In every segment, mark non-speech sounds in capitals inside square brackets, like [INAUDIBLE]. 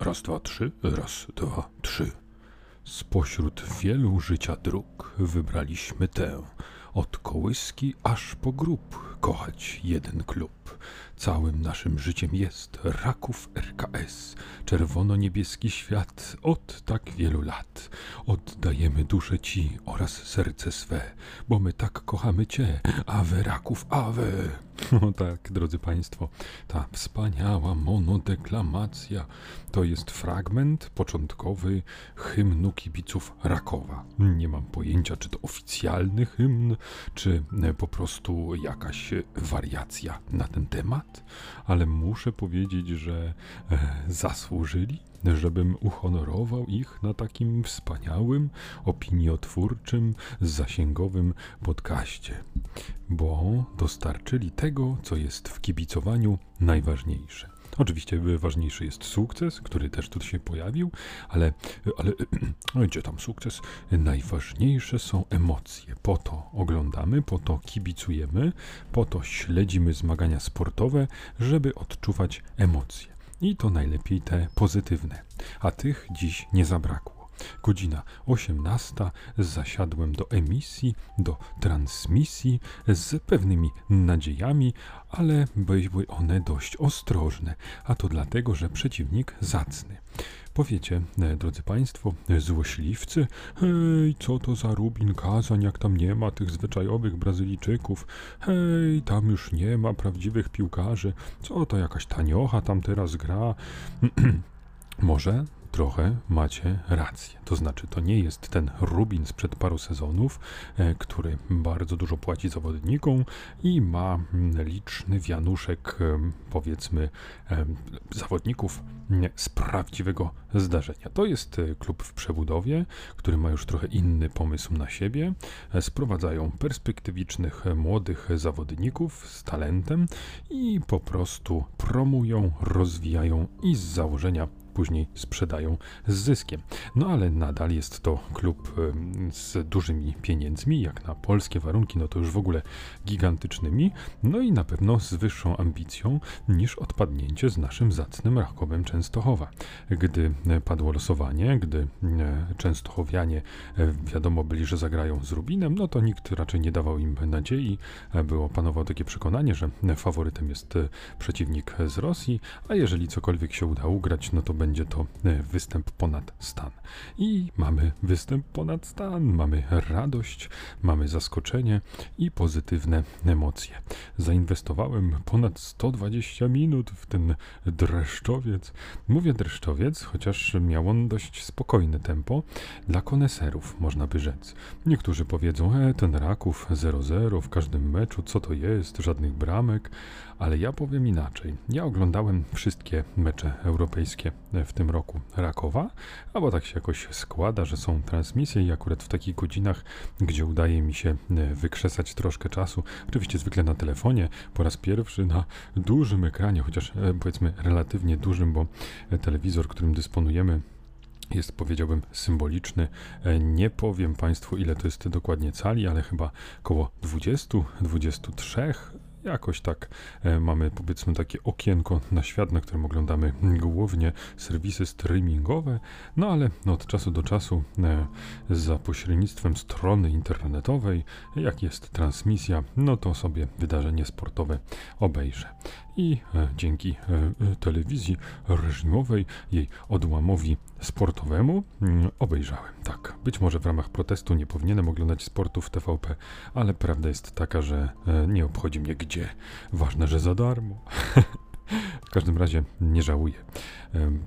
Raz, dwa, trzy, raz, dwa, trzy. Spośród wielu życia dróg wybraliśmy tę. Od kołyski aż po grób kochać jeden klub. Całym naszym życiem jest Raków RKS, czerwono-niebieski świat od tak wielu lat. Oddajemy duszę Ci oraz serce swe, bo my tak kochamy Cię, Awe Raków, Awe. [LAUGHS] No tak, drodzy Państwo, ta wspaniała monodeklamacja to jest fragment początkowy hymnu kibiców Rakowa. Nie mam pojęcia, czy to oficjalny hymn, czy e, po prostu jakaś wariacja na ten temat, ale muszę powiedzieć, że e, zasłużyli, żebym uhonorował ich na takim wspaniałym, opiniotwórczym, zasięgowym podcaście, bo dostarczyli tego, co jest w kibicowaniu najważniejsze. Oczywiście ważniejszy jest sukces, który też tu się pojawił, ale, ale [CLEARS THROAT] gdzie tam sukces? Najważniejsze są emocje. Po to oglądamy, po to kibicujemy, po to śledzimy zmagania sportowe, żeby odczuwać emocje. I to najlepiej te pozytywne. A tych dziś nie zabrakło. Godzina 18 zasiadłem do emisji, do transmisji z pewnymi nadziejami, ale były one dość ostrożne, a to dlatego, że przeciwnik zacny. Powiecie, e, drodzy Państwo, złośliwcy, hej, co to za Rubin Kazań, jak tam nie ma tych zwyczajowych Brazylijczyków, hej, tam już nie ma prawdziwych piłkarzy, co to jakaś taniocha tam teraz gra. [CLEARS THROAT] Może trochę macie rację. To znaczy, to nie jest ten Rubin sprzed paru sezonów, e, który bardzo dużo płaci zawodnikom i ma liczny wianuszek, e, powiedzmy, e, zawodników z prawdziwego zdarzenia. To jest klub w przebudowie, który ma już trochę inny pomysł na siebie. Sprowadzają perspektywicznych młodych zawodników z talentem i po prostu promują, rozwijają i z założenia później sprzedają z zyskiem. No ale nadal jest to klub z dużymi pieniędzmi, jak na polskie warunki, no to już w ogóle gigantycznymi, no i na pewno z wyższą ambicją niż odpadnięcie z naszym zacnym Rakowem Częstochowa. Gdy padło losowanie, gdy e, Częstochowianie e, wiadomo byli, że zagrają z Rubinem, no to nikt raczej nie dawał im nadziei. E, było panowało takie przekonanie, że faworytem jest przeciwnik z Rosji, a jeżeli cokolwiek się uda ugrać, no to będzie będzie to e, występ ponad stan. I mamy występ ponad stan, mamy radość, mamy zaskoczenie i pozytywne emocje. Zainwestowałem ponad 120 minut w ten dreszczowiec. Mówię dreszczowiec, chociaż miał on dość spokojne tempo dla koneserów, można by rzec. Niektórzy powiedzą, e, ten Raków 0-0 w każdym meczu, co to jest, żadnych bramek, ale ja powiem inaczej. Ja oglądałem wszystkie mecze europejskie w tym roku Rakowa, albo tak się jakoś składa, że są transmisje i akurat w takich godzinach, gdzie udaje mi się e, wykrzesać troszkę czasu, oczywiście zwykle na telefonie, po raz pierwszy na dużym ekranie, chociaż e, powiedzmy relatywnie dużym, bo e, telewizor, którym dysponujemy, jest, powiedziałbym, symboliczny. Nie powiem Państwu, ile to jest dokładnie cali, ale chyba około 20-23 Jakoś tak e, mamy powiedzmy takie okienko na świat, na którym oglądamy głównie serwisy streamingowe, no ale no, od czasu do czasu e, za pośrednictwem strony internetowej, jak jest transmisja, no to sobie wydarzenie sportowe obejrzę i e, dzięki e, e, telewizji reżimowej, jej odłamowi sportowemu mm, obejrzałem. Tak, być może w ramach protestu nie powinienem oglądać sportu w TVP, ale prawda jest taka, że nie obchodzi mnie gdzie. Ważne, że za darmo. [LAUGHS] W każdym razie nie żałuję.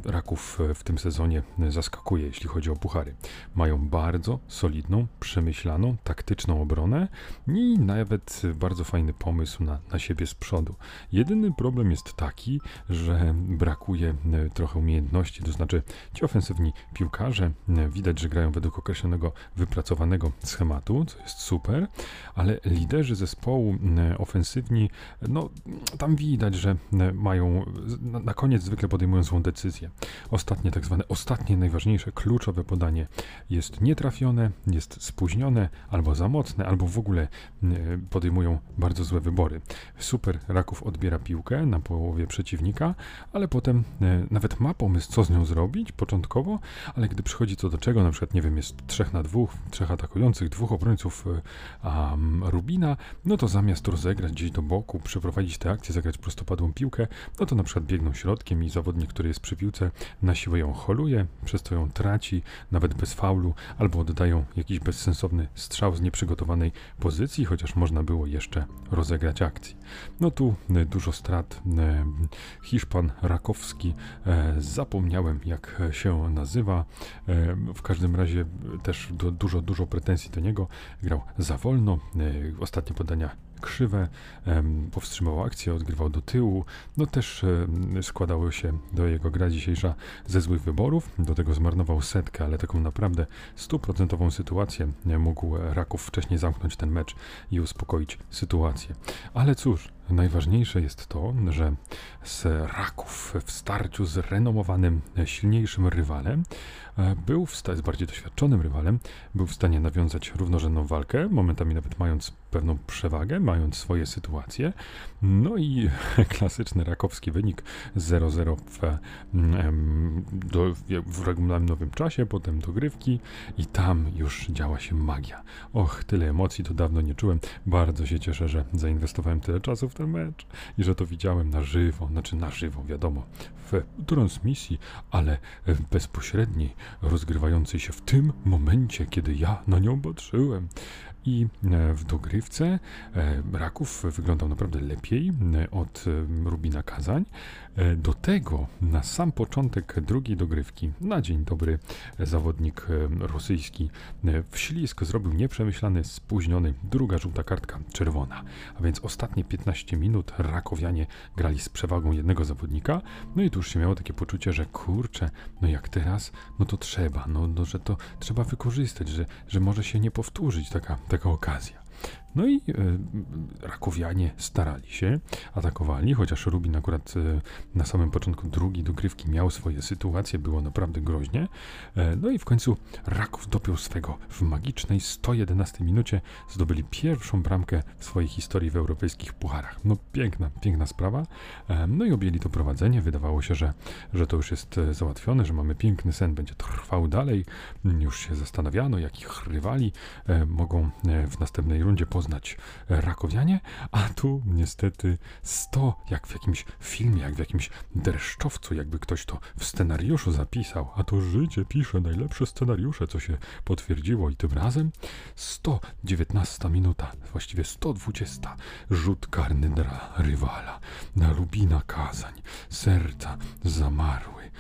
Raków w tym sezonie zaskakuje, jeśli chodzi o puchary. Mają bardzo solidną, przemyślaną, taktyczną obronę i nawet bardzo fajny pomysł na, na siebie z przodu. Jedyny problem jest taki, że brakuje e, trochę umiejętności, to znaczy ci ofensywni piłkarze e, widać, że grają według określonego, wypracowanego schematu, co jest super, ale liderzy zespołu e, ofensywni, no tam widać, że mają, na, na koniec zwykle podejmują złą decyzję. Ostatnie, tak zwane ostatnie, najważniejsze, kluczowe podanie jest nietrafione, jest spóźnione, albo za mocne, albo w ogóle podejmują bardzo złe wybory. Super Raków odbiera piłkę na połowie przeciwnika, ale potem nawet ma pomysł, co z nią zrobić początkowo, ale gdy przychodzi co do czego, na przykład, nie wiem, jest trzech na dwóch, trzech atakujących, dwóch obrońców um, Rubina, no to zamiast rozegrać gdzieś do boku, przeprowadzić tę akcję, zagrać prostopadłą piłkę, no to na przykład biegną środkiem i zawodnik, który jest przy piłce, na siłę ją holuje, przez to ją traci, nawet bez faulu, albo oddają jakiś bezsensowny strzał z nieprzygotowanej pozycji, chociaż można było jeszcze rozegrać akcji. No tu e, dużo strat. E, Hiszpan Rakowski, e, zapomniałem jak się nazywa. W każdym razie też dużo, dużo pretensji do niego. Grał za wolno. Ostatnie podania krzywe, powstrzymał akcję, odgrywał do tyłu. No też składało się do jego gra dzisiejsza ze złych wyborów. Do tego zmarnował setkę, ale taką naprawdę stuprocentową sytuację mógł Raków wcześniej zamknąć ten mecz i uspokoić sytuację. Ale cóż, Najważniejsze jest to, że z Raków w starciu z renomowanym, silniejszym rywalem e, był w stanie, z bardziej doświadczonym rywalem, był w stanie nawiązać równorzędną walkę, momentami nawet mając pewną przewagę, mając swoje sytuacje. No i [LAUGHS] klasyczny rakowski wynik 0-0 w, do, w regulaminowym czasie, potem dogrywki i tam już działa się magia. Och, tyle emocji to dawno nie czułem. Bardzo się cieszę, że zainwestowałem tyle czasu w ten mecz i że to widziałem na żywo, znaczy na żywo, wiadomo, w transmisji, ale bezpośredniej, rozgrywającej się w tym momencie, kiedy ja na nią patrzyłem i e, w dogrywce e, Raków wyglądał naprawdę lepiej e, od Rubina Kazań. Do tego na sam początek drugiej dogrywki, na dzień dobry, zawodnik rosyjski w ślisk zrobił nieprzemyślany, spóźniony, druga żółta kartka czerwona. A więc ostatnie 15 minut Rakowianie grali z przewagą jednego zawodnika, no i tu już się miało takie poczucie, że kurczę, no jak teraz, no to trzeba, no, no że to trzeba wykorzystać, że, że może się nie powtórzyć taka, taka okazja. No i e, Rakowianie starali się, atakowali, chociaż Rubin akurat e, na samym początku drugiej dogrywki miał swoje sytuacje, było naprawdę groźnie. E, no i w końcu Raków dopiął swego w magicznej 111 minucie, zdobyli pierwszą bramkę w swojej historii w europejskich pucharach. No piękna, piękna sprawa. No i objęli to prowadzenie, wydawało się, że, że to już jest załatwione, że mamy piękny sen, będzie trwał dalej. Już się zastanawiano, jakich rywali mogą w następnej rundzie po poznać rakowianie, a tu niestety 100, jak w jakimś filmie, jak w jakimś dreszczowcu, jakby ktoś to w scenariuszu zapisał, a to życie pisze najlepsze scenariusze, co się potwierdziło i tym razem 119 minuta, właściwie 120, rzut karny dla rywala, na Rubina Kazań, serca zamarły.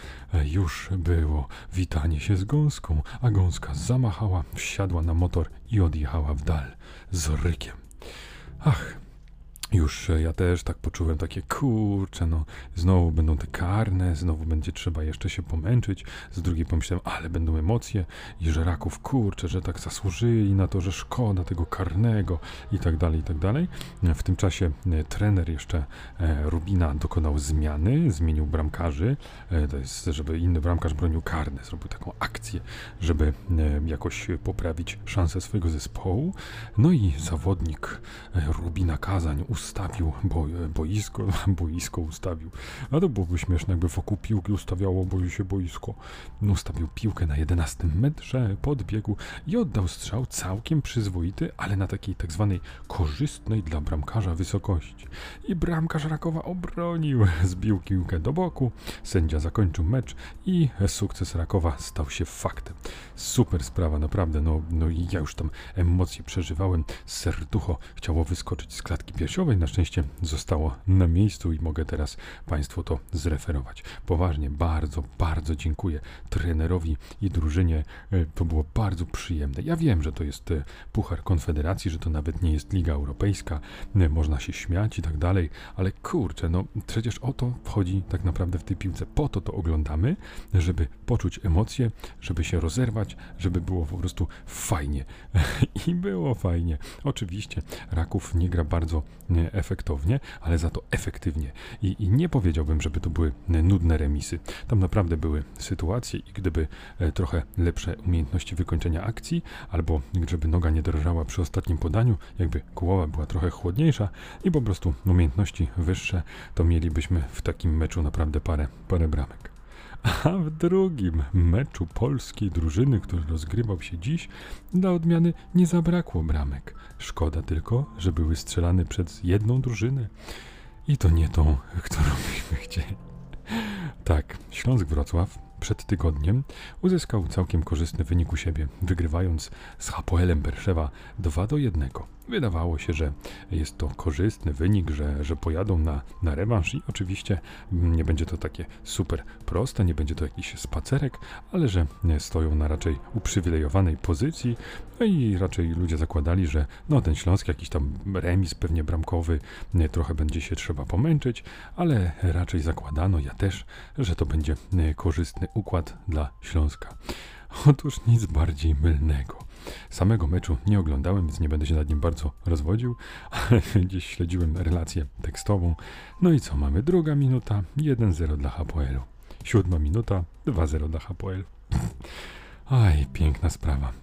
Już było witanie się z gąską, a gąska zamachała, wsiadła na motor i odjechała w dal z rykiem. Ach, już ja też tak poczułem takie kurcze, no znowu będą te karne, znowu będzie trzeba jeszcze się pomęczyć. Z drugiej pomyślałem, ale będą emocje i że raków kurcze, że tak zasłużyli na to, że szkoda tego karnego i tak dalej, i tak dalej. W tym czasie e, trener jeszcze e, Rubina dokonał zmiany, zmienił bramkarzy, e, to jest, żeby inny bramkarz bronił karne, zrobił taką akcję, żeby jakoś poprawić szanse swojego zespołu. No i zawodnik Rubina Kazań ustawił bo, boisko, [LAUGHS] boisko ustawił. A to byłoby śmieszne, jakby wokół piłki ustawiało boi się boisko. Ustawił piłkę na 11 metrze, podbiegł i oddał strzał całkiem przyzwoity, ale na takiej tak zwanej korzystnej dla bramkarza wysokości. I bramkarz Rakowa obronił, zbił piłkę do boku, sędzia zakończył mecz i sukces Rakowa stał się faktem. Super sprawa, naprawdę, no, no i ja już tam emocje przeżywałem, serducho chciało wyskoczyć z klatki piersiowej, na szczęście zostało na miejscu i mogę teraz Państwu to zreferować. Poważnie, bardzo, bardzo dziękuję trenerowi i drużynie. E, to było bardzo przyjemne. Ja wiem, że to jest e, Puchar Konfederacji, że to nawet nie jest Liga Europejska, e, można się śmiać i tak dalej, ale kurczę, no przecież o to wchodzi tak naprawdę w tej piłce. Po to to oglądamy, żeby poczuć emocje, żeby się rozerwać, żeby było po prostu fajnie. [LAUGHS] I było fajnie. Oczywiście Raków nie gra bardzo e, efektownie, ale za to efektywnie. I, I, nie powiedziałbym, żeby to były nudne remisy. Tam naprawdę były sytuacje i gdyby e, trochę lepsze umiejętności wykończenia akcji, albo żeby noga nie drżała przy ostatnim podaniu, jakby głowa była trochę chłodniejsza i po prostu umiejętności wyższe, to mielibyśmy w takim meczu naprawdę parę, parę bramek. A w drugim meczu polskiej drużyny, który rozgrywał się dziś, dla odmiany nie zabrakło bramek. Szkoda tylko, że były strzelane przez jedną drużynę. I to nie tą, [LAUGHS] którą byśmy chcieli. Tak, Śląsk Wrocław przed tygodniem uzyskał całkiem korzystny wynik u siebie, wygrywając z Hapoelem Berszewa 2 do 1. Wydawało się, że jest to korzystny wynik, że, że pojadą na, na rewanż i oczywiście nie będzie to takie super proste, nie będzie to jakiś spacerek, ale że stoją na raczej uprzywilejowanej pozycji no i raczej ludzie zakładali, że no ten Śląsk jakiś tam remis pewnie bramkowy, trochę będzie się trzeba pomęczyć, ale raczej zakładano, ja też, że to będzie korzystny układ dla Śląska. Otóż nic bardziej mylnego. Samego meczu nie oglądałem, więc nie będę się nad nim bardzo rozwodził, [LAUGHS] ale gdzieś śledziłem relację tekstową. No i co mamy? Druga minuta, 1-0 dla Hapoelu. Siódma minuta, 2-0 dla Hapoelu. [LAUGHS] Aj, piękna sprawa.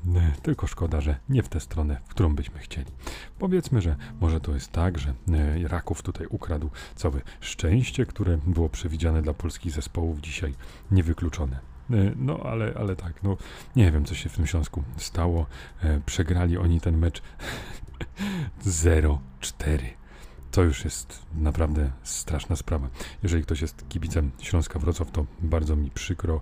Tylko szkoda, że nie w tę stronę, w którą byśmy chcieli. Powiedzmy, że może to jest tak, że e, Raków tutaj ukradł całe szczęście, które było przewidziane dla polskich zespołów dzisiaj niewykluczone. E, no, ale, ale tak, no nie wiem, co się w tym Śląsku stało. E, przegrali oni ten mecz [LAUGHS] 0-4. To już jest naprawdę straszna sprawa. Jeżeli ktoś jest kibicem Śląska Wrocław, to bardzo mi przykro.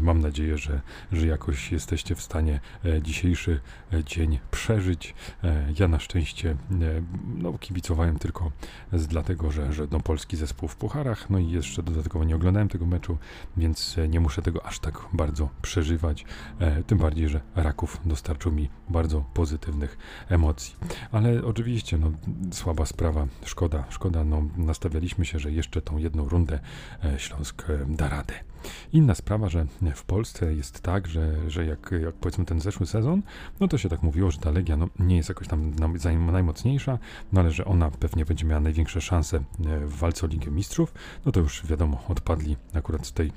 Mam nadzieję, że, że jakoś jesteście w stanie e, dzisiejszy e, dzień przeżyć. E, ja na szczęście no, kibicowałem tylko z dlatego, że, że no, polski zespół w pucharach, no i jeszcze dodatkowo nie oglądałem tego meczu, więc nie muszę tego aż tak bardzo przeżywać. Tym bardziej, że Raków dostarczył mi bardzo pozytywnych emocji. Ale oczywiście, no, słaba sprawa sprawa. Szkoda, szkoda, no nastawialiśmy się, że jeszcze tą jedną rundę e, Śląsk e, da radę. Inna sprawa, że w Polsce jest tak, że, że jak, jak powiedzmy ten zeszły sezon, no to się tak mówiło, że ta Legia no, nie jest jakoś tam najmocniejsza, no ale że ona pewnie będzie miała największe szanse e, w walce o Ligę Mistrzów, no to już wiadomo, odpadli akurat z tej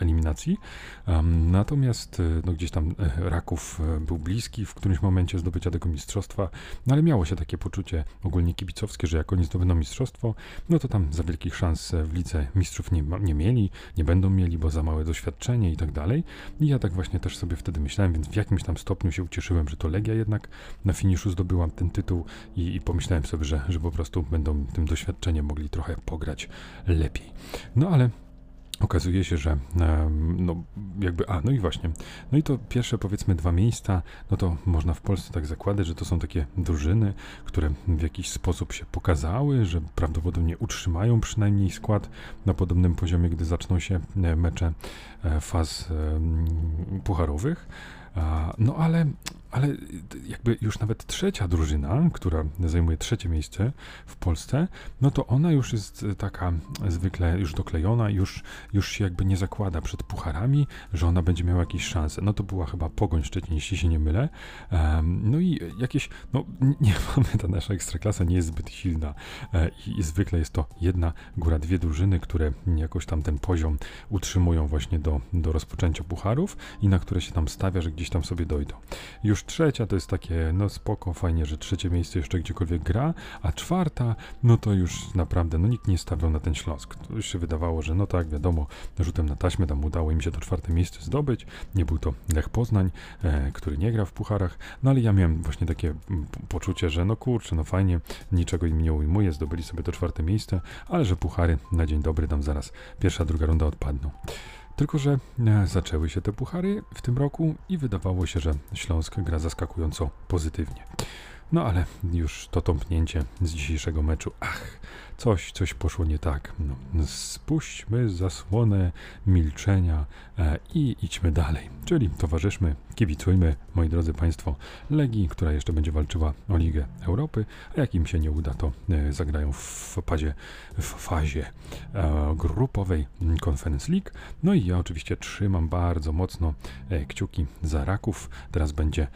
eliminacji. Um, natomiast no, gdzieś tam Raków był bliski w którymś momencie zdobycia tego mistrzostwa, no ale miało się takie poczucie ogólnie kibicowskie, że jak oni zdobędą mistrzostwo, no to tam za wielkich szans w Lidze Mistrzów nie, nie mieli, nie będą mieli, bo za małe doświadczenie i tak dalej. I ja tak właśnie też sobie wtedy myślałem, więc w jakimś tam stopniu się ucieszyłem, że to Legia jednak na finiszu zdobyła ten tytuł i, i pomyślałem sobie, że, że po prostu będą tym doświadczeniem mogli trochę pograć lepiej. No ale okazuje się, że no jakby, a no i właśnie, no i to pierwsze powiedzmy dwa miejsca, no to można w Polsce tak zakładać, że to są takie drużyny, które w jakiś sposób się pokazały, że prawdopodobnie utrzymają przynajmniej skład na podobnym poziomie, gdy zaczną się e, mecze e, faz pucharowych. No ale ale jakby już nawet trzecia drużyna, która zajmuje trzecie miejsce w Polsce, no to ona już jest taka zwykle już doklejona, już, już się jakby nie zakłada przed pucharami, że ona będzie miała jakieś szanse. No to była chyba Pogoń Szczecin, jeśli się nie mylę. No i jakieś, no nie [LAUGHS] mamy, ta nasza ekstraklasa nie jest zbyt silna e, i zwykle jest to jedna góra, dwie drużyny, które jakoś tam ten poziom utrzymują właśnie do, do rozpoczęcia pucharów i na które się tam stawia, że gdzieś tam sobie dojdą. Już trzecia to jest takie, no spoko, fajnie, że trzecie miejsce jeszcze gdziekolwiek gra, a czwarta, no to już naprawdę, no nikt nie stawiał na ten Śląsk. To już się wydawało, że no tak, wiadomo, rzutem na taśmę tam udało im się to czwarte miejsce zdobyć. Nie był to Lech Poznań, e, który nie gra w pucharach, no ale ja miałem właśnie takie poczucie, że no kurczę, no fajnie, niczego im nie ujmuje, zdobyli sobie to czwarte miejsce, ale że puchary na dzień dobry tam zaraz pierwsza, druga runda odpadną. Tylko, że e, zaczęły się te puchary w tym roku i wydawało się, że Śląsk gra zaskakująco pozytywnie. No ale już to tąpnięcie z dzisiejszego meczu, ach, coś, coś poszło nie tak. No, spuśćmy zasłonę milczenia e, i idźmy dalej. Czyli towarzyszmy, kibicujmy, moi drodzy Państwo, Legii, która jeszcze będzie walczyła o Ligę Europy, a jak im się nie uda, to e, zagrają w fazie, w fazie e, grupowej Conference League. No i ja oczywiście trzymam bardzo mocno e, kciuki za Raków. Teraz będzie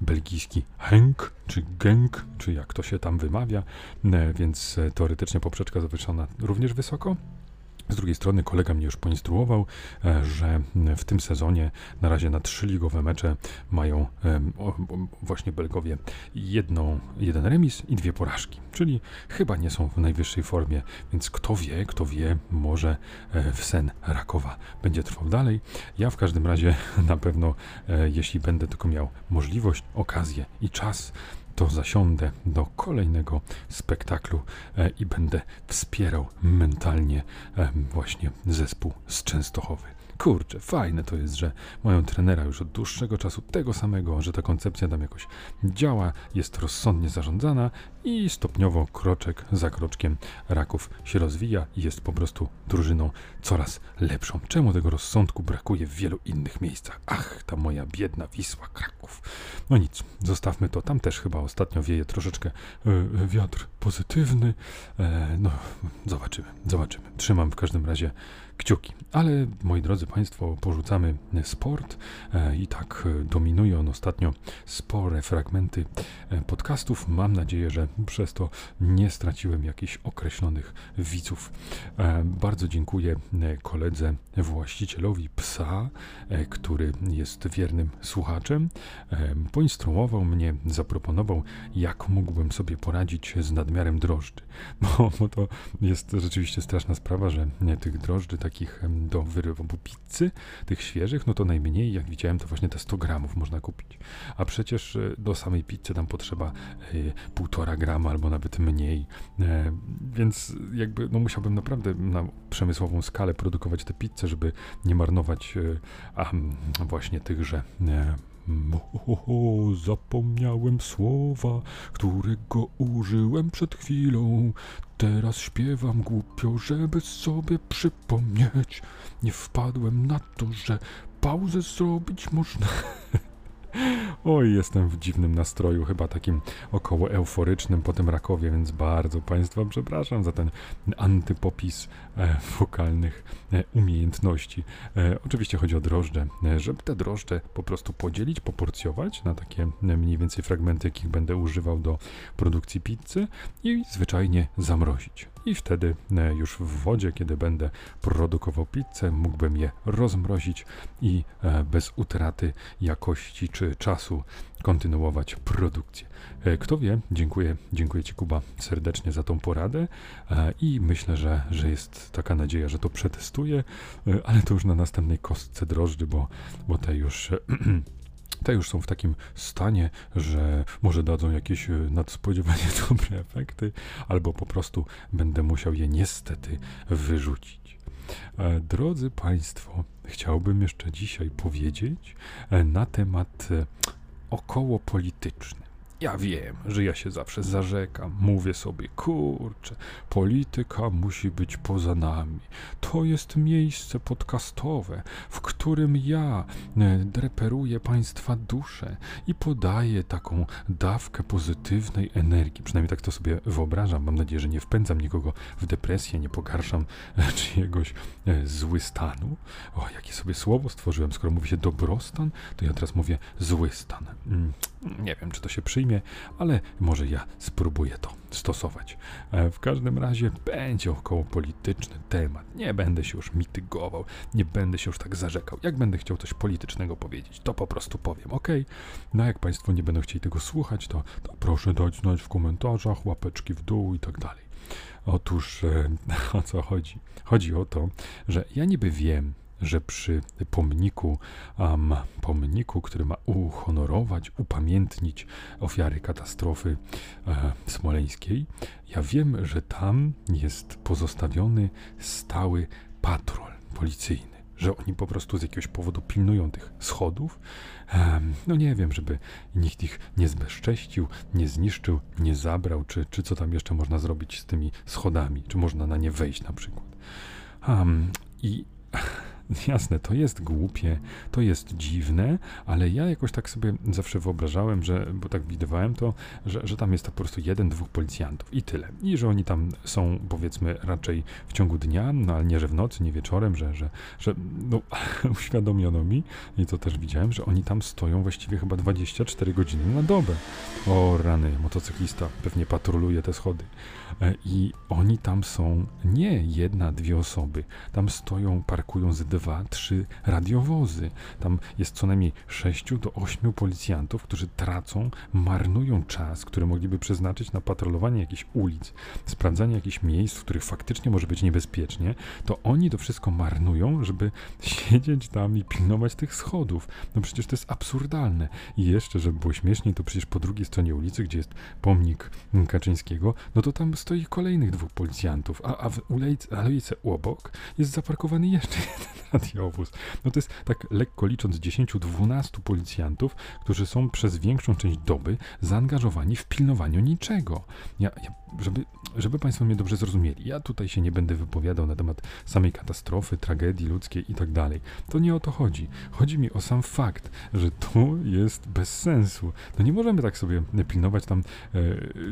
belgijski Henk, czy Genk, czy jak to się tam wymawia, więc teoretycznie poprzeczka zawieszona również wysoko. Z drugiej strony kolega mnie już poinstruował, e, że w tym sezonie na razie na trzy ligowe mecze mają właśnie Belgowie jedną, jeden remis i dwie porażki, czyli chyba nie są w najwyższej formie, więc kto wie, kto wie, może e, w sen Rakowa będzie trwał dalej. Ja w każdym razie [LAUGHS] na pewno, e, jeśli będę tylko miał możliwość, okazję i czas, to zasiądę do kolejnego spektaklu e, i będę wspierał mentalnie e, właśnie zespół z Częstochowy. Kurczę, fajne to jest, że mają trenera już od dłuższego czasu tego samego, że ta koncepcja tam jakoś działa, jest rozsądnie zarządzana i stopniowo, kroczek za kroczkiem Raków się rozwija i jest po prostu drużyną coraz lepszą. Czemu tego rozsądku brakuje w wielu innych miejscach? Ach, ta moja biedna Wisła Kraków. No nic, zostawmy to. Tam też chyba ostatnio wieje troszeczkę e, wiatr pozytywny. E, no, zobaczymy, zobaczymy. Trzymam w każdym razie kciuki. Ale moi drodzy Państwo, porzucamy sport e, i tak dominuje on ostatnio spore fragmenty e, podcastów. Mam nadzieję, że przez to nie straciłem jakichś określonych widzów. E, bardzo dziękuję e, koledze, właścicielowi psa, e, który jest wiernym słuchaczem. Poinstruował mnie, zaproponował, jak mógłbym sobie poradzić z nadmiarem drożdży, [LAUGHS] bo, bo to jest rzeczywiście straszna sprawa, że tych drożdży takich do wyrobu pizzy, tych świeżych, no to najmniej, jak widziałem, to właśnie te 100 gramów można kupić. A przecież do samej pizzy tam potrzeba 1,5 gram, albo nawet mniej. E, więc jakby no musiałbym naprawdę na przemysłową skalę produkować te pizze, żeby nie marnować e, a, właśnie tychże. E, zapomniałem słowa, którego użyłem przed chwilą. Teraz śpiewam głupio, żeby sobie przypomnieć. Nie wpadłem na to, że pauzę zrobić można. [LAUGHS] [LAUGHS] Oj, jestem w dziwnym nastroju, chyba takim około euforycznym po tym Rakowie, więc bardzo Państwa przepraszam za ten antypopis e, wokalnych e, umiejętności. E, oczywiście chodzi o drożdże, e, żeby te drożdże po prostu podzielić, poporcjować na takie e, mniej więcej fragmenty, jakich będę używał do produkcji pizzy i zwyczajnie zamrozić. I wtedy e, już w wodzie, kiedy będę produkował pizzę, mógłbym je rozmrozić i e, bez utraty jakości czy czasu kontynuować produkcję. E, kto wie, dziękuję, dziękuję Ci Kuba serdecznie za tą poradę i myślę, że, że jest taka nadzieja, że to przetestuję, ale to już na następnej kostce drożdży, bo, bo te już [CLEARS THROAT] te już są w takim stanie, że może dadzą jakieś e, nadspodziewanie [LAUGHS] dobre efekty, albo po prostu będę musiał je niestety wyrzucić. E, drodzy Państwo, chciałbym jeszcze dzisiaj powiedzieć e, na temat około polityczny. Ja wiem, że ja się zawsze zarzekam, mówię sobie, kurczę, polityka musi być poza nami. To jest miejsce podcastowe, w którym ja e, dreperuję Państwa duszę i podaję taką dawkę pozytywnej energii. Przynajmniej tak to sobie wyobrażam. Mam nadzieję, że nie wpędzam nikogo w depresję, nie pogarszam e, czyjegoś e, zły stanu. O, jakie sobie słowo stworzyłem. Skoro mówi się dobrostan, to ja teraz mówię zły stan. Mm, nie wiem, czy to się przyjmie ale może ja spróbuję to stosować. E, w każdym razie będzie około polityczny temat. Nie będę się już mitygował, nie będę się już tak zarzekał. Jak będę chciał coś politycznego powiedzieć, to po prostu powiem, ok? No jak Państwo nie będą chcieli tego słuchać, to, to proszę dać znać w komentarzach, łapeczki w dół i tak dalej. Otóż e, [LAUGHS] o co chodzi? Chodzi o to, że ja niby wiem, że przy pomniku, um, pomniku, który ma uhonorować, upamiętnić ofiary katastrofy e, smoleńskiej, ja wiem, że tam jest pozostawiony stały patrol policyjny że oni po prostu z jakiegoś powodu pilnują tych schodów. No nie wiem, żeby nikt ich nie zbezcześcił, nie zniszczył, nie zabrał, czy, czy co tam jeszcze można zrobić z tymi schodami, czy można na nie wejść na przykład. Um, I [LAUGHS] Jasne, to jest głupie, to jest dziwne, ale ja jakoś tak sobie zawsze wyobrażałem, że, bo tak widywałem to, że, że tam jest to po prostu jeden, dwóch policjantów i tyle. I że oni tam są powiedzmy raczej w ciągu dnia, no ale nie, że w nocy, nie wieczorem, że, że, że no, [LAUGHS] uświadomiono mi i to też widziałem, że oni tam stoją właściwie chyba 24 godziny na dobę. O rany, motocyklista pewnie patroluje te schody. E, I oni tam są nie jedna, dwie osoby. Tam stoją, parkują z dwa, trzy radiowozy. Tam jest co najmniej sześciu do ośmiu policjantów, którzy tracą, marnują czas, który mogliby przeznaczyć na patrolowanie jakichś ulic, sprawdzanie jakichś miejsc, w których faktycznie może być niebezpiecznie. To oni to wszystko marnują, żeby siedzieć tam i pilnować tych schodów. No przecież to jest absurdalne. I jeszcze, żeby było śmieszniej, to przecież po drugiej stronie ulicy, gdzie jest pomnik Kaczyńskiego, no to tam stoi kolejnych dwóch policjantów, a, a w alejce obok jest zaparkowany jeszcze [LAUGHS] jeden radiowóz. No to jest tak lekko licząc 10-12 policjantów, którzy są przez większą część doby zaangażowani w pilnowaniu niczego. Ja, ja, żeby, żeby Państwo mnie dobrze zrozumieli, ja tutaj się nie będę wypowiadał na temat samej katastrofy, tragedii ludzkiej i tak dalej. To nie o to chodzi. Chodzi mi o sam fakt, że to jest bez sensu. No nie możemy tak sobie pilnować tam, e,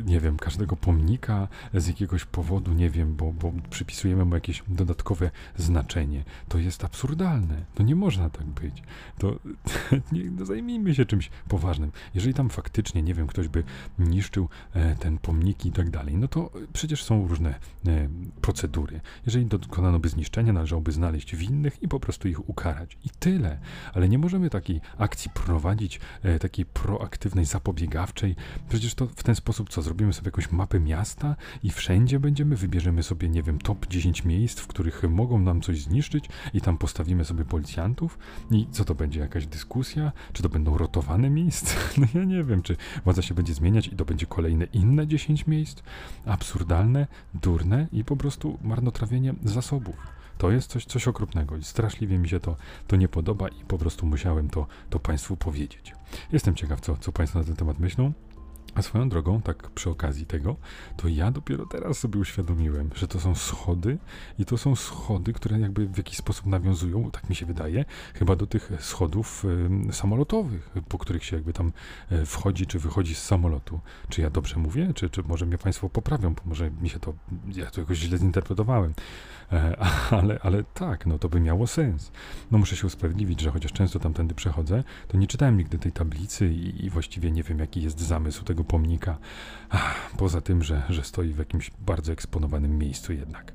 nie wiem, każdego pomnika z jakiegoś powodu, nie wiem, bo, bo przypisujemy mu jakieś dodatkowe znaczenie. To jest absurdalne. To nie można tak być. To [LAUGHS] nie, no zajmijmy się czymś poważnym. Jeżeli tam faktycznie, nie wiem, ktoś by niszczył e, ten pomniki i tak dalej, no to przecież są różne e, procedury. Jeżeli dokonano by zniszczenia, należałoby znaleźć winnych i po prostu ich ukarać. I tyle. Ale nie możemy takiej akcji prowadzić, e, takiej proaktywnej, zapobiegawczej. Przecież to w ten sposób co? Zrobimy sobie jakąś mapę miasta i wszędzie będziemy, wybierzemy sobie, nie wiem, top 10 miejsc, w których mogą nam coś zniszczyć i tam postawimy sobie policjantów i co to będzie, jakaś dyskusja? Czy to będą rotowane miejsca? [LAUGHS] No ja nie wiem, czy władza się będzie zmieniać i to będzie kolejne inne 10 miejsc? Absurdalne, durne i po prostu marnotrawienie zasobów. To jest coś, coś okropnego i straszliwie mi się to, to nie podoba i po prostu musiałem to, to Państwu powiedzieć. Jestem ciekaw, co, co Państwo na ten temat myślą. A swoją drogą, tak przy okazji tego, to ja dopiero teraz sobie uświadomiłem, że to są schody i to są schody, które jakby w jakiś sposób nawiązują, tak mi się wydaje, chyba do tych schodów y, samolotowych, po których się jakby tam y, wchodzi czy wychodzi z samolotu. Czy ja dobrze mówię, czy, czy może mnie Państwo poprawią, może mi się to, ja to jakoś źle zinterpretowałem. E, [LAUGHS] ale, ale tak, no to by miało sens. No muszę się usprawiedliwić, że chociaż często tamtędy przechodzę, to nie czytałem nigdy tej tablicy i, i właściwie nie wiem, jaki jest zamysł tego pomnika. Ach, poza tym, że, że stoi w jakimś bardzo eksponowanym miejscu jednak.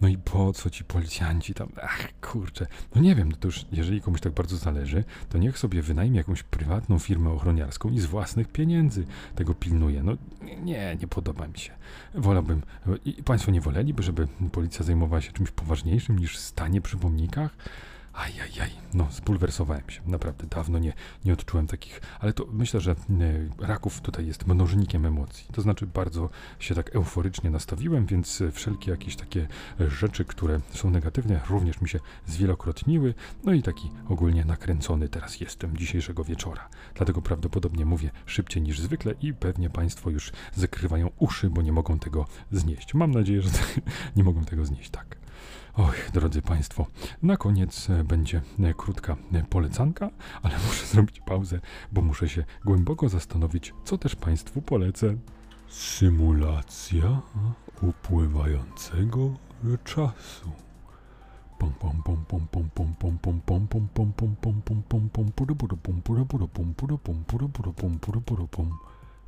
No i po co ci policjanci tam? Ach, kurczę. No nie wiem, no to już jeżeli komuś tak bardzo zależy, to niech sobie wynajmie jakąś prywatną firmę ochroniarską i z własnych pieniędzy tego pilnuje. No nie, nie podoba mi się. Wolałbym, i Państwo nie woleliby, żeby policja zajmowała się czymś poważniejszym niż stanie przy pomnikach? Ajajaj, no spulwersowałem się. Naprawdę dawno nie, nie odczułem takich, ale to myślę, że e, Raków tutaj jest mnożnikiem emocji. To znaczy bardzo się tak euforycznie nastawiłem, więc wszelkie jakieś takie rzeczy, które są negatywne, również mi się zwielokrotniły. No i taki ogólnie nakręcony teraz jestem dzisiejszego wieczora. Dlatego prawdopodobnie mówię szybciej niż zwykle i pewnie Państwo już zakrywają uszy, bo nie mogą tego znieść. Mam nadzieję, że [LAUGHS] nie mogą tego znieść tak. Oj, drodzy Państwo, na koniec będzie krótka polecanka, ale muszę zrobić pauzę, bo muszę się głęboko zastanowić, co też Państwu polecę. Symulacja upływającego czasu.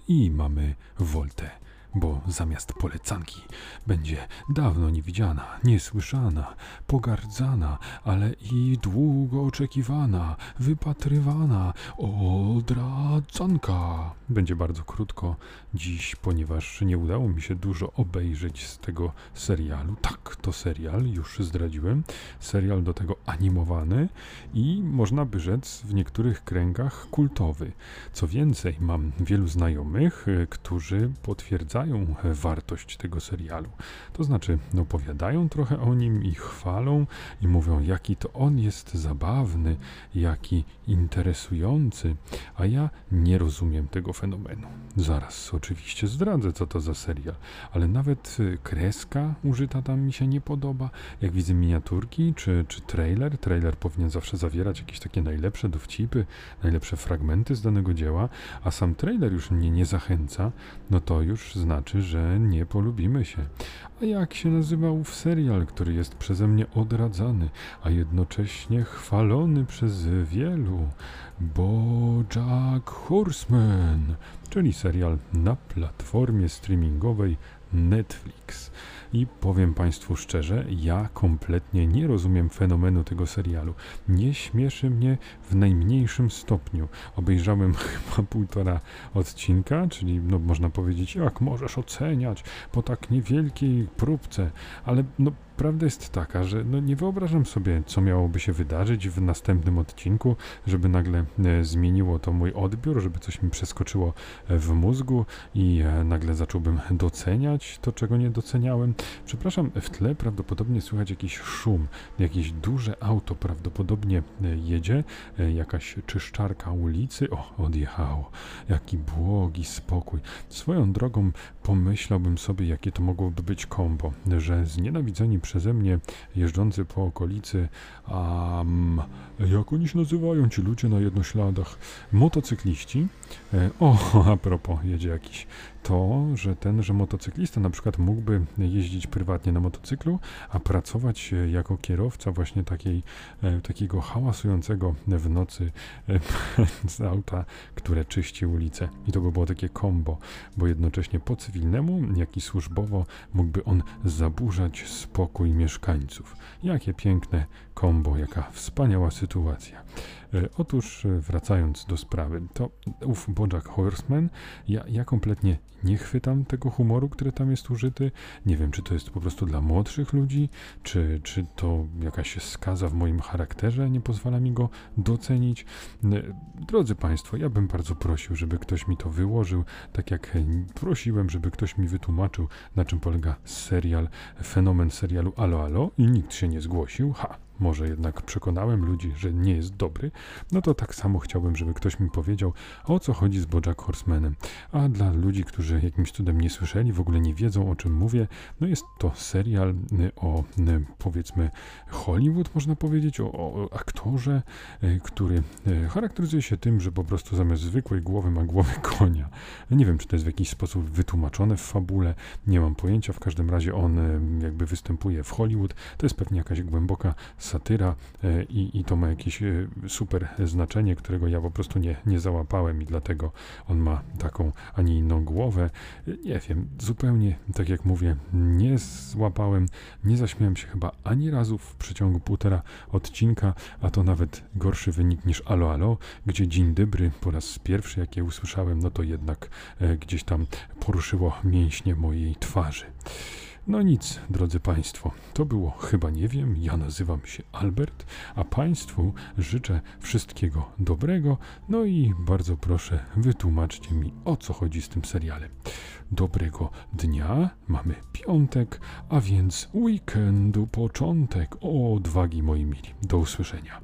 I mamy Voltę bo zamiast polecanki będzie dawno niewidziana, niesłyszana, pogardzana, ale i długo oczekiwana, wypatrywana odradzanka. Będzie bardzo krótko dziś, ponieważ nie udało mi się dużo obejrzeć z tego serialu. Tak, to serial, już zdradziłem. Serial do tego animowany i można by rzec w niektórych kręgach kultowy. Co więcej, mam wielu znajomych, którzy potwierdzają, podkręcają wartość tego serialu. To znaczy, opowiadają trochę o nim i chwalą i mówią, jaki to on jest zabawny, jaki interesujący, a ja nie rozumiem tego fenomenu. Zaraz oczywiście zdradzę, co to za serial, ale nawet y, kreska użyta tam mi się nie podoba. Jak widzę miniaturki czy, czy trailer, trailer powinien zawsze zawierać jakieś takie najlepsze dowcipy, najlepsze fragmenty z danego dzieła, a sam trailer już mnie nie zachęca, no to już znaczy, że nie polubimy się. A jak się nazywał serial, który jest przeze mnie odradzany, a jednocześnie chwalony przez wielu? BoJack Horseman, czyli serial na platformie streamingowej Netflix. I powiem Państwu szczerze, ja kompletnie nie rozumiem fenomenu tego serialu. Nie śmieszy mnie w najmniejszym stopniu. Obejrzałem [LAUGHS] chyba półtora odcinka, czyli no, można powiedzieć, jak możesz oceniać po tak niewielkiej próbce, ale no, prawda jest taka, że no nie wyobrażam sobie, co miałoby się wydarzyć w następnym odcinku, żeby nagle e, zmieniło to mój odbiór, żeby coś mi przeskoczyło e, w mózgu i e, nagle zacząłbym doceniać to, czego nie doceniałem. Przepraszam, w tle prawdopodobnie słychać jakiś szum, jakieś duże auto prawdopodobnie jedzie, jakaś czyszczarka ulicy. O, odjechało. Jaki błogi spokój. Swoją drogą pomyślałbym sobie, jakie to mogłoby być kombo, że znienawidzeni przeze mnie jeżdżący po okolicy, um, jak oni się nazywają, ci ludzie na jednośladach, motocykliści. E, o, a propos, jedzie jakiś to, że ten, że motocyklista na przykład mógłby jeździć prywatnie na motocyklu, a pracować jako kierowca właśnie takiej, e, takiego hałasującego w nocy e, [LAUGHS] z auta, które czyści ulicę. I to by było takie kombo, bo jednocześnie po cywilnemu, jak i służbowo mógłby on zaburzać spokój mieszkańców. Jakie piękne kombo, jaka wspaniała sytuacja. E, otóż, e, wracając do sprawy, to ów Bojack Horseman, ja, ja kompletnie nie chwytam tego humoru, który tam jest użyty. Nie wiem, czy to jest po prostu dla młodszych ludzi, czy, czy to jakaś skaza w moim charakterze nie pozwala mi go docenić. E, drodzy Państwo, ja bym bardzo prosił, żeby ktoś mi to wyłożył, tak jak prosiłem, żeby ktoś mi wytłumaczył, na czym polega serial, fenomen serialu Alo Alo i nikt się nie zgłosił. Ha! Może jednak przekonałem ludzi, że nie jest dobry, no to tak samo chciałbym, żeby ktoś mi powiedział, o co chodzi z Bojack Horsemanem. A dla ludzi, którzy jakimś cudem nie słyszeli, w ogóle nie wiedzą, o czym mówię, no jest to serial y, o y, powiedzmy Hollywood, można powiedzieć, o, o aktorze, y, który charakteryzuje się tym, że po prostu zamiast zwykłej głowy ma głowę [LAUGHS] konia. Nie wiem, czy to jest w jakiś sposób wytłumaczone w fabule, nie mam pojęcia, w każdym razie on jakby występuje w Hollywood, to jest pewnie jakaś głęboka satyra e, i, i to ma jakieś e, super znaczenie, którego ja po prostu nie, nie załapałem i dlatego on ma taką, a nie inną głowę. Nie wiem, zupełnie tak jak mówię, nie złapałem, nie zaśmiałem się chyba ani razu w przeciągu półtora odcinka, a to nawet gorszy wynik niż Alo Alo, gdzie Dzień Dobry po raz pierwszy, jak je usłyszałem, no to jednak e, gdzieś tam poruszyło mięśnie mojej twarzy. No nic, drodzy Państwo, to było chyba nie wiem. Ja nazywam się Albert, a Państwu życzę wszystkiego dobrego. No i bardzo proszę, wytłumaczcie mi o co chodzi z tym serialem. Dobrego dnia, mamy piątek, a więc weekendu początek. O odwagi moi mili. Do usłyszenia.